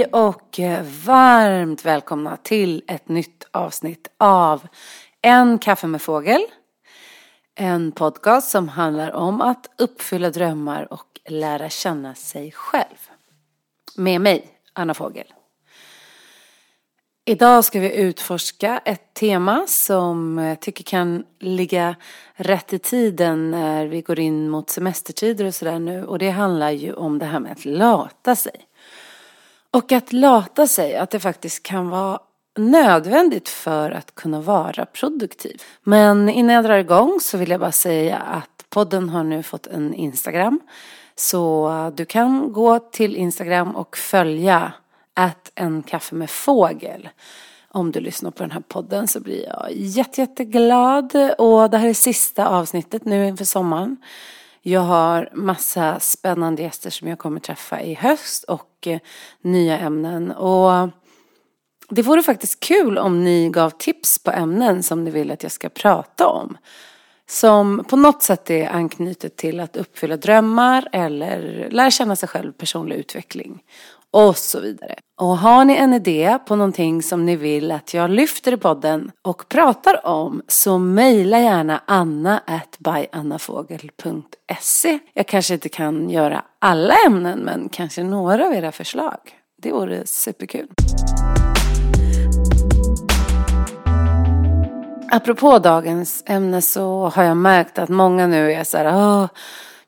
Hej och eh, varmt välkomna till ett nytt avsnitt av En kaffe med fågel. En podcast som handlar om att uppfylla drömmar och lära känna sig själv. Med mig, Anna Fågel. Idag ska vi utforska ett tema som jag tycker kan ligga rätt i tiden när vi går in mot semestertider och sådär nu. Och det handlar ju om det här med att lata sig. Och att lata sig, att det faktiskt kan vara nödvändigt för att kunna vara produktiv. Men innan jag drar igång så vill jag bara säga att podden har nu fått en Instagram. Så du kan gå till Instagram och följa att en kaffe med fågel. Om du lyssnar på den här podden så blir jag jätte, jätteglad. Och det här är sista avsnittet nu inför sommaren. Jag har massa spännande gäster som jag kommer träffa i höst och eh, nya ämnen. Och det vore faktiskt kul om ni gav tips på ämnen som ni vill att jag ska prata om. Som på något sätt är anknutet till att uppfylla drömmar eller lära känna sig själv, personlig utveckling och så vidare. Och har ni en idé på någonting som ni vill att jag lyfter i podden och pratar om så mejla gärna anna at byannafogel.se Jag kanske inte kan göra alla ämnen men kanske några av era förslag. Det vore superkul. Apropå dagens ämne så har jag märkt att många nu är så här, Åh,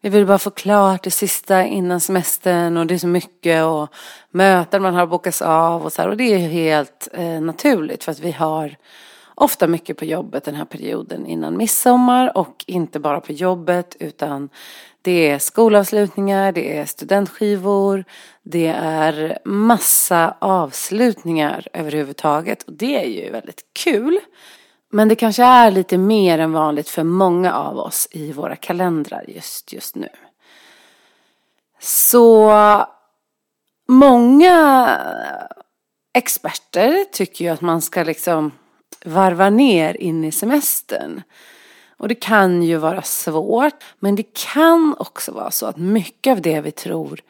vi vill bara få klart det sista innan semestern och det är så mycket och möten man har bokats av och så här. Och det är helt eh, naturligt för att vi har ofta mycket på jobbet den här perioden innan midsommar och inte bara på jobbet utan det är skolavslutningar, det är studentskivor, det är massa avslutningar överhuvudtaget och det är ju väldigt kul. Men det kanske är lite mer än vanligt för många av oss i våra kalendrar just, just nu. Så många experter tycker ju att man ska liksom varva ner in i semestern. Och det kan ju vara svårt, men det kan också vara så att mycket av det vi tror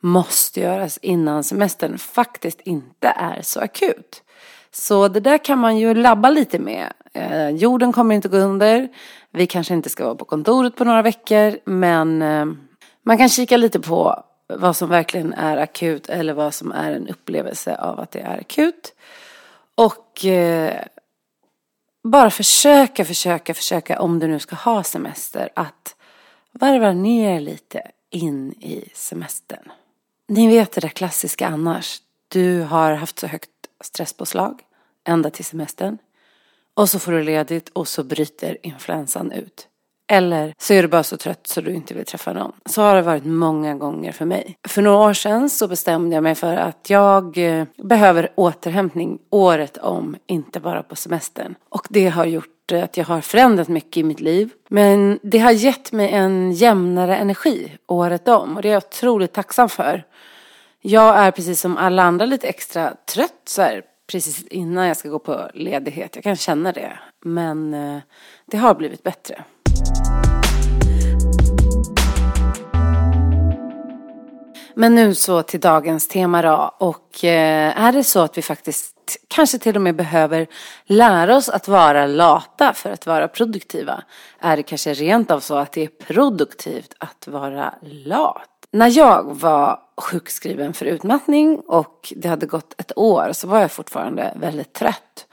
måste göras innan semestern faktiskt inte är så akut. Så det där kan man ju labba lite med. Eh, jorden kommer inte gå under. Vi kanske inte ska vara på kontoret på några veckor. Men eh, man kan kika lite på vad som verkligen är akut eller vad som är en upplevelse av att det är akut. Och eh, bara försöka, försöka, försöka om du nu ska ha semester att varva ner lite in i semestern. Ni vet det där klassiska annars. Du har haft så högt stresspåslag ända till semestern. Och så får du ledigt och så bryter influensan ut. Eller så är du bara så trött så du inte vill träffa någon. Så har det varit många gånger för mig. För några år sedan så bestämde jag mig för att jag eh, behöver återhämtning året om, inte bara på semestern. Och det har gjort att jag har förändrat mycket i mitt liv. Men det har gett mig en jämnare energi året om och det är jag otroligt tacksam för. Jag är precis som alla andra lite extra trött så här, precis innan jag ska gå på ledighet. Jag kan känna det. Men eh, det har blivit bättre. Men nu så till dagens tema då. Och eh, är det så att vi faktiskt kanske till och med behöver lära oss att vara lata för att vara produktiva? Är det kanske rent av så att det är produktivt att vara lat? När jag var sjukskriven för utmattning och det hade gått ett år så var jag fortfarande väldigt trött.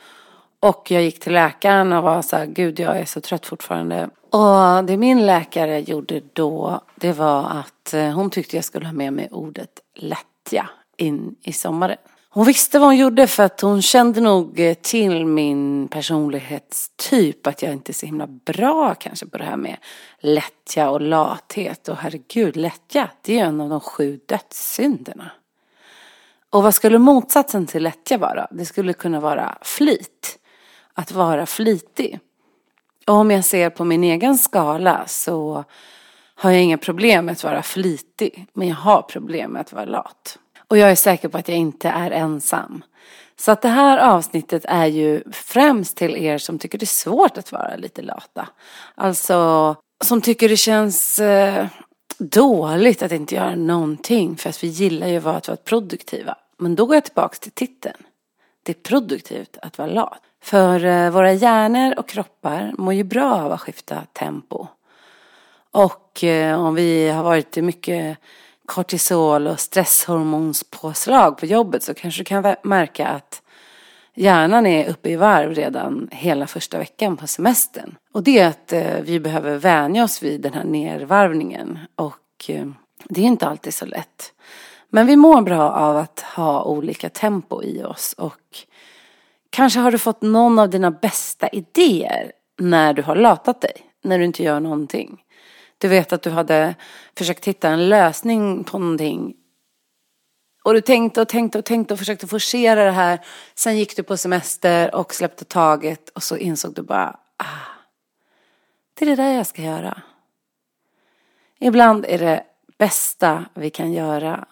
Och jag gick till läkaren och var så här, gud jag är så trött fortfarande. Och det min läkare gjorde då, det var att eh, hon tyckte jag skulle ha med mig ordet lättja in i sommaren. Hon visste vad hon gjorde för att hon kände nog eh, till min personlighetstyp. Att jag inte är så himla bra kanske på det här med lättja och lathet. Och herregud, lättja, det är en av de sju dödssynderna. Och vad skulle motsatsen till lättja vara? Det skulle kunna vara flit. Att vara flitig. Och om jag ser på min egen skala så har jag inga problem med att vara flitig. Men jag har problem med att vara lat. Och jag är säker på att jag inte är ensam. Så att det här avsnittet är ju främst till er som tycker det är svårt att vara lite lata. Alltså som tycker det känns eh, dåligt att inte göra någonting. För att vi gillar ju att vara produktiva. Men då går jag tillbaka till titeln. Det är produktivt att vara lat. För eh, våra hjärnor och kroppar mår ju bra av att skifta tempo. Och eh, om vi har varit i mycket kortisol och stresshormonspåslag på jobbet så kanske du kan märka att hjärnan är uppe i varv redan hela första veckan på semestern. Och det är att eh, vi behöver vänja oss vid den här nervarvningen. Och eh, det är inte alltid så lätt. Men vi mår bra av att ha olika tempo i oss. Och kanske har du fått någon av dina bästa idéer när du har latat dig. När du inte gör någonting. Du vet att du hade försökt hitta en lösning på någonting. Och du tänkte och tänkte och tänkte och försökte forcera det här. Sen gick du på semester och släppte taget och så insåg du bara, ah, det är det där jag ska göra. Ibland är det bästa vi kan göra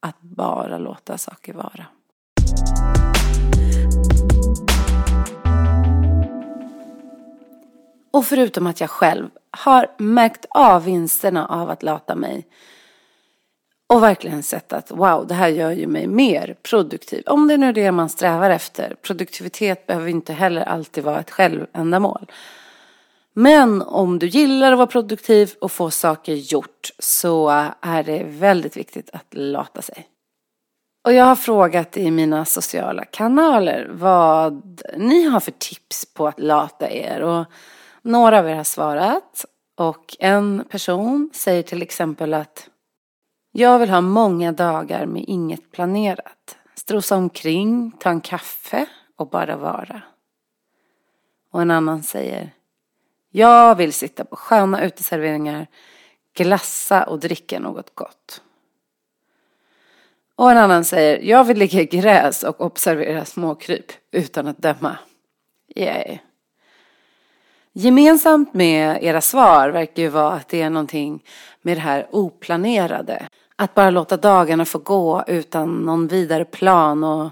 att bara låta saker vara. Och förutom att jag själv har märkt av vinsterna av att lata mig och verkligen sett att wow, det här gör ju mig mer produktiv. Om det nu är det man strävar efter. Produktivitet behöver inte heller alltid vara ett självändamål. Men om du gillar att vara produktiv och få saker gjort så är det väldigt viktigt att lata sig. Och jag har frågat i mina sociala kanaler vad ni har för tips på att lata er. Och några av er har svarat och en person säger till exempel att jag vill ha många dagar med inget planerat. Strosa omkring, ta en kaffe och bara vara. Och en annan säger jag vill sitta på sköna uteserveringar, glassa och dricka något gott. Och en annan säger jag vill ligga i gräs och observera småkryp utan att döma. Yay. Gemensamt med era svar verkar ju vara att det är någonting med det här oplanerade. Att bara låta dagarna få gå utan någon vidare plan och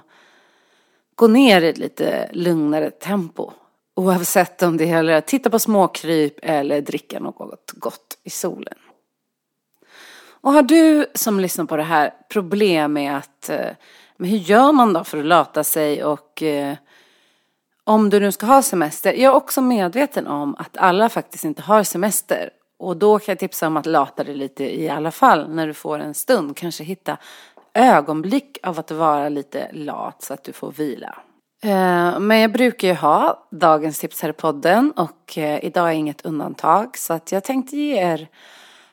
gå ner i ett lite lugnare tempo. Oavsett om det gäller att titta på småkryp eller dricka något gott i solen. Och har du som lyssnar på det här problem med att, eh, men hur gör man då för att lata sig och eh, om du nu ska ha semester. Jag är också medveten om att alla faktiskt inte har semester. Och då kan jag tipsa om att lata dig lite i alla fall när du får en stund. Kanske hitta ögonblick av att vara lite lat så att du får vila. Eh, men jag brukar ju ha dagens tips här i podden och eh, idag är inget undantag. Så att jag tänkte ge er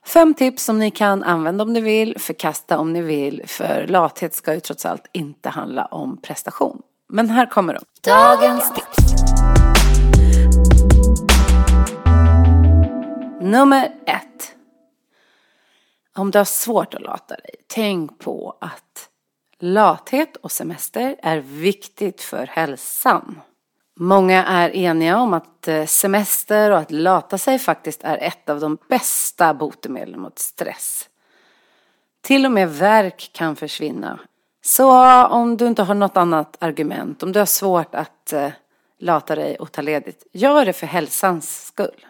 fem tips som ni kan använda om ni vill, förkasta om ni vill. För lathet ska ju trots allt inte handla om prestation. Men här kommer de. Dagens tips. Nummer ett. Om du har svårt att lata dig, tänk på att lathet och semester är viktigt för hälsan. Många är eniga om att eh, semester och att lata sig faktiskt är ett av de bästa botemedlen mot stress. Till och med verk kan försvinna så om du inte har något annat argument, om du har svårt att eh, lata dig och ta ledigt, gör det för hälsans skull.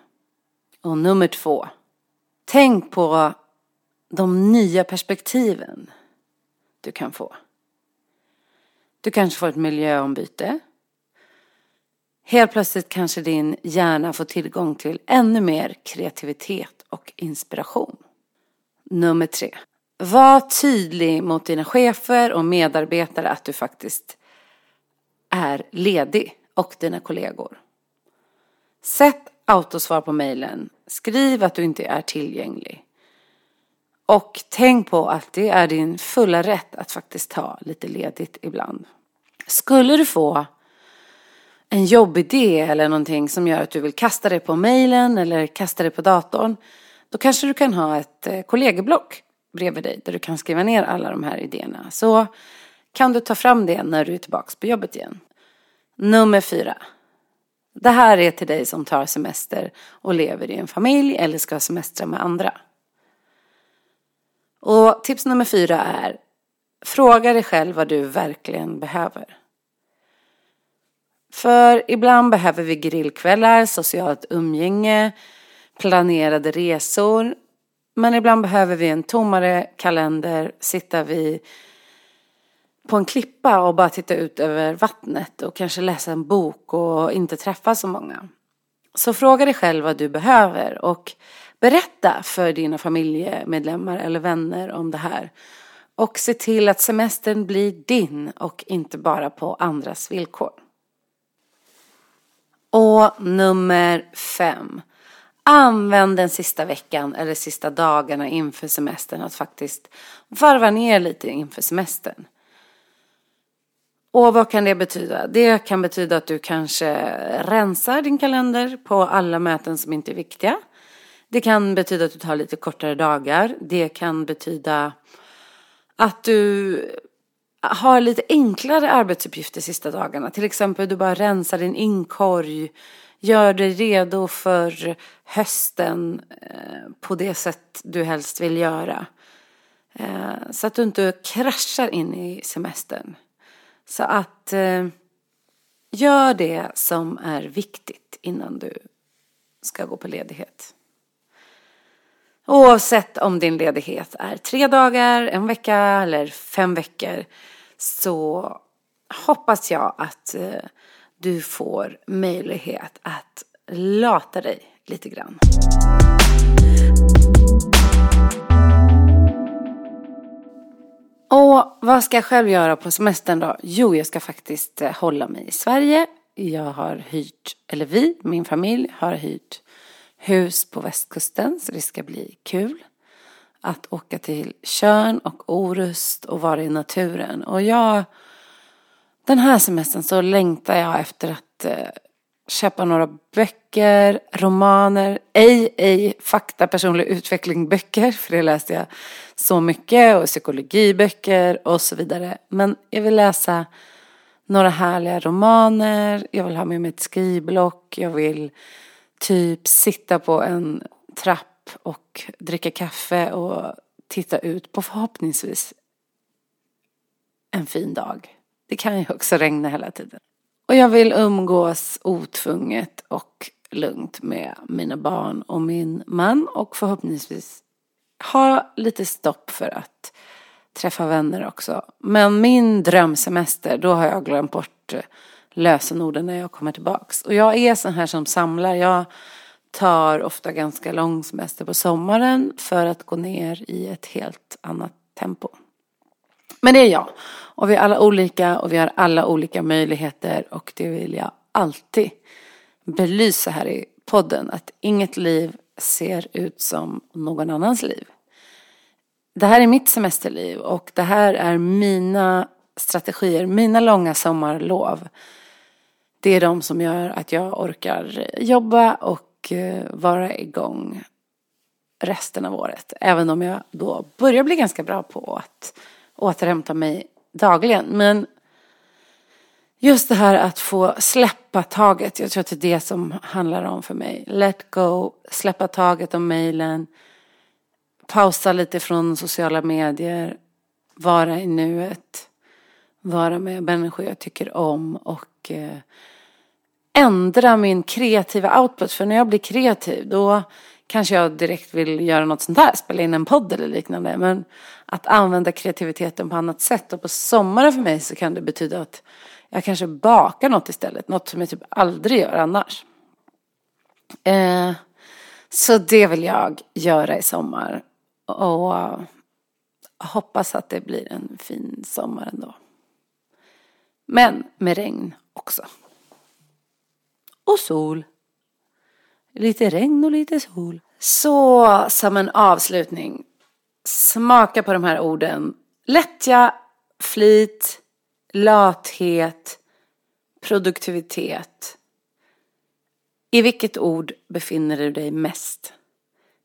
Och nummer två, tänk på de nya perspektiven du kan få. Du kanske får ett miljöombyte. Helt plötsligt kanske din hjärna får tillgång till ännu mer kreativitet och inspiration. Nummer tre. Var tydlig mot dina chefer och medarbetare att du faktiskt är ledig och dina kollegor. Sätt autosvar på mejlen. Skriv att du inte är tillgänglig. Och tänk på att det är din fulla rätt att faktiskt ta lite ledigt ibland. Skulle du få en jobbidé eller någonting som gör att du vill kasta dig på mejlen eller kasta dig på datorn. Då kanske du kan ha ett eh, kollegieblock bredvid dig där du kan skriva ner alla de här idéerna. Så kan du ta fram det när du är tillbaka på jobbet igen. Nummer fyra. Det här är till dig som tar semester och lever i en familj eller ska semestra med andra. Och tips nummer fyra är Fråga dig själv vad du verkligen behöver. För ibland behöver vi grillkvällar, socialt umgänge, planerade resor. Men ibland behöver vi en tommare kalender, sitta vid på en klippa och bara titta ut över vattnet och kanske läsa en bok och inte träffa så många. Så fråga dig själv vad du behöver och berätta för dina familjemedlemmar eller vänner om det här. Och se till att semestern blir din och inte bara på andras villkor. Och nummer fem. Använd den sista veckan eller sista dagarna inför semestern att faktiskt varva ner lite inför semestern. Och vad kan det betyda? Det kan betyda att du kanske rensar din kalender på alla möten som inte är viktiga. Det kan betyda att du tar lite kortare dagar. Det kan betyda att du har lite enklare arbetsuppgifter sista dagarna. Till exempel du bara rensar din inkorg, gör dig redo för hösten eh, på det sätt du helst vill göra. Eh, så att du inte kraschar in i semestern. Så att eh, gör det som är viktigt innan du ska gå på ledighet. Oavsett om din ledighet är tre dagar, en vecka eller fem veckor så hoppas jag att eh, du får möjlighet att lata dig lite grann. Och vad ska jag själv göra på semestern då? Jo, jag ska faktiskt eh, hålla mig i Sverige. Jag har hyrt, eller vi, min familj har hyrt hus på västkusten så det ska bli kul att åka till Körn och Orust och vara i naturen. Och jag, den här semestern så längtar jag efter att eh, köpa några böcker, romaner, ej, ej fakta, personlig utveckling böcker, för det läste jag så mycket, och psykologiböcker och så vidare. Men jag vill läsa några härliga romaner, jag vill ha med mig ett skrivblock, jag vill typ sitta på en trapp och dricka kaffe och titta ut på förhoppningsvis en fin dag. Det kan ju också regna hela tiden. Och jag vill umgås otvunget och lugnt med mina barn och min man och förhoppningsvis ha lite stopp för att träffa vänner också. Men min drömsemester, då har jag glömt bort eh, lösenorden när jag kommer tillbaks. Och jag är sån här som samlar. Jag tar ofta ganska lång semester på sommaren för att gå ner i ett helt annat tempo. Men det är jag. Och vi är alla olika och vi har alla olika möjligheter och det vill jag alltid belysa här i podden. Att inget liv ser ut som någon annans liv. Det här är mitt semesterliv och det här är mina strategier, mina långa sommarlov. Det är de som gör att jag orkar jobba och eh, vara igång resten av året. Även om jag då börjar bli ganska bra på att återhämta mig dagligen. Men just det här att få släppa taget. Jag tror att det är det som handlar om för mig. Let go, släppa taget om mejlen. Pausa lite från sociala medier. Vara i nuet. Vara med människor jag tycker om och eh, ändra min kreativa output. För när jag blir kreativ då kanske jag direkt vill göra något sånt här, spela in en podd eller liknande. Men att använda kreativiteten på annat sätt. Och på sommaren för mig så kan det betyda att jag kanske bakar något istället. Något som jag typ aldrig gör annars. Eh, så det vill jag göra i sommar. Och hoppas att det blir en fin sommar ändå. Men med regn också. Och sol. Lite regn och lite sol. Så som en avslutning. Smaka på de här orden. Lättja, flit, lathet, produktivitet. I vilket ord befinner du dig mest?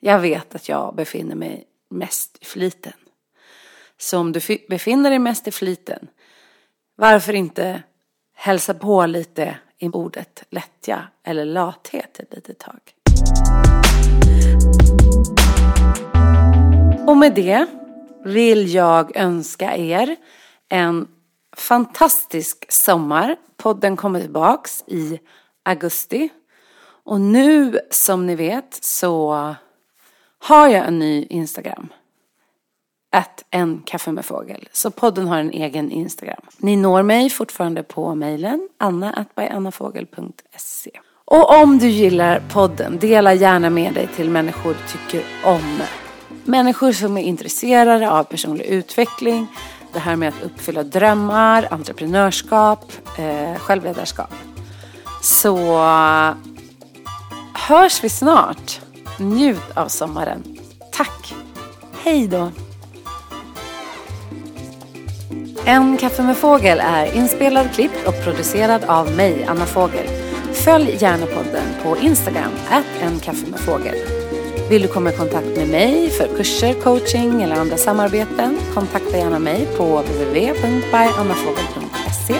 Jag vet att jag befinner mig mest i fliten. Så om du befinner dig mest i fliten, Varför inte hälsa på lite i ordet lättja eller lathet ett litet tag. Och med det vill jag önska er en fantastisk sommar. Podden kommer tillbaks i augusti. Och nu som ni vet så har jag en ny Instagram. Att en kaffe med fågel. Så podden har en egen Instagram. Ni når mig fortfarande på mejlen anna.annafogel.se Och om du gillar podden, dela gärna med dig till människor du tycker om. Människor som är intresserade av personlig utveckling, det här med att uppfylla drömmar, entreprenörskap, eh, självledarskap. Så hörs vi snart. Njut av sommaren. Tack. Hej då. En kaffe med fågel är inspelad, klippt och producerad av mig, Anna Fågel. Följ gärna podden på Instagram, en kaffe med fågel. Vill du komma i kontakt med mig för kurser, coaching eller andra samarbeten? Kontakta gärna mig på www.byannafogel.se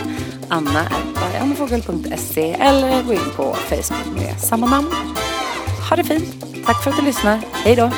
anna.byannafogel.se eller gå in på Facebook med samma namn. Ha det fint! Tack för att du lyssnar. Hej då!